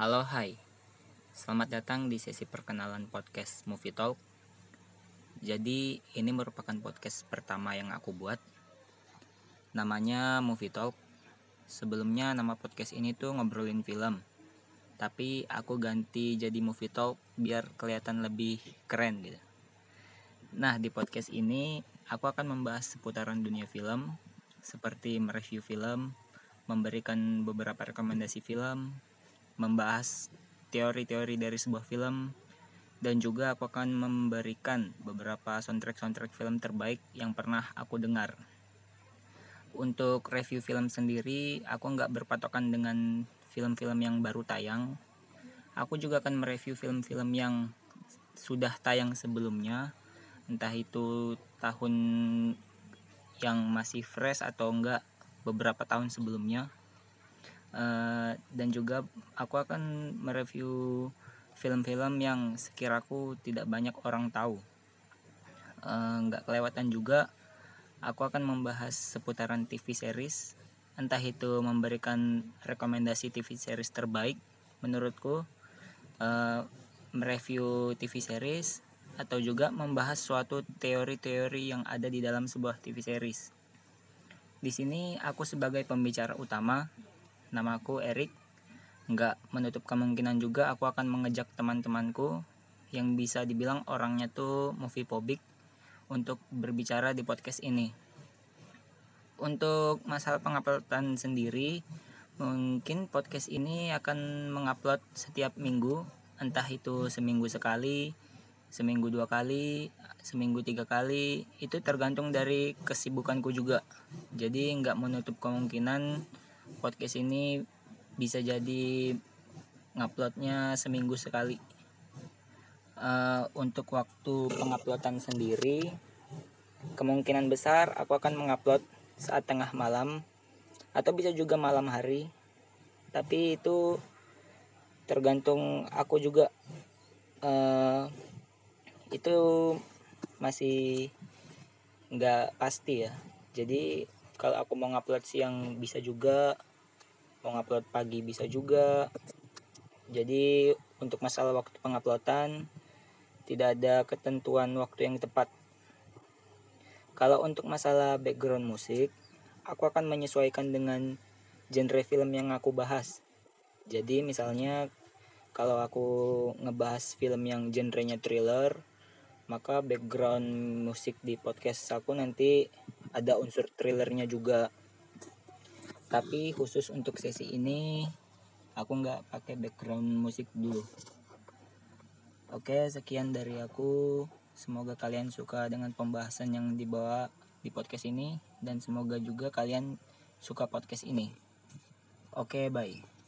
Halo hai. Selamat datang di sesi perkenalan podcast Movie Talk. Jadi ini merupakan podcast pertama yang aku buat. Namanya Movie Talk. Sebelumnya nama podcast ini tuh ngobrolin film. Tapi aku ganti jadi Movie Talk biar kelihatan lebih keren gitu. Nah di podcast ini aku akan membahas seputaran dunia film Seperti mereview film Memberikan beberapa rekomendasi film membahas teori-teori dari sebuah film dan juga aku akan memberikan beberapa soundtrack-soundtrack film terbaik yang pernah aku dengar. Untuk review film sendiri, aku nggak berpatokan dengan film-film yang baru tayang. Aku juga akan mereview film-film yang sudah tayang sebelumnya, entah itu tahun yang masih fresh atau enggak beberapa tahun sebelumnya uh, dan juga aku akan mereview film-film yang sekiraku tidak banyak orang tahu eh, nggak uh, kelewatan juga aku akan membahas seputaran TV series entah itu memberikan rekomendasi TV series terbaik menurutku uh, mereview TV series atau juga membahas suatu teori-teori yang ada di dalam sebuah TV series. Di sini aku sebagai pembicara utama Namaku Erik. Nggak menutup kemungkinan juga aku akan mengejak teman-temanku yang bisa dibilang orangnya tuh movie phobik untuk berbicara di podcast ini. Untuk masalah penguploadan sendiri, mungkin podcast ini akan mengupload setiap minggu, entah itu seminggu sekali, seminggu dua kali, seminggu tiga kali, itu tergantung dari kesibukanku juga. Jadi nggak menutup kemungkinan podcast ini bisa jadi nguploadnya seminggu sekali. Uh, untuk waktu penguploadan sendiri kemungkinan besar aku akan mengupload saat tengah malam atau bisa juga malam hari. Tapi itu tergantung aku juga. Uh, itu masih nggak pasti ya. Jadi kalau aku mau ngupload siang bisa juga mau ngupload pagi bisa juga. Jadi untuk masalah waktu penguploadan tidak ada ketentuan waktu yang tepat. Kalau untuk masalah background musik aku akan menyesuaikan dengan genre film yang aku bahas. Jadi misalnya kalau aku ngebahas film yang genrenya thriller maka background musik di podcast aku nanti ada unsur thrillernya juga tapi khusus untuk sesi ini aku nggak pakai background musik dulu. Oke sekian dari aku. Semoga kalian suka dengan pembahasan yang dibawa di podcast ini dan semoga juga kalian suka podcast ini. Oke bye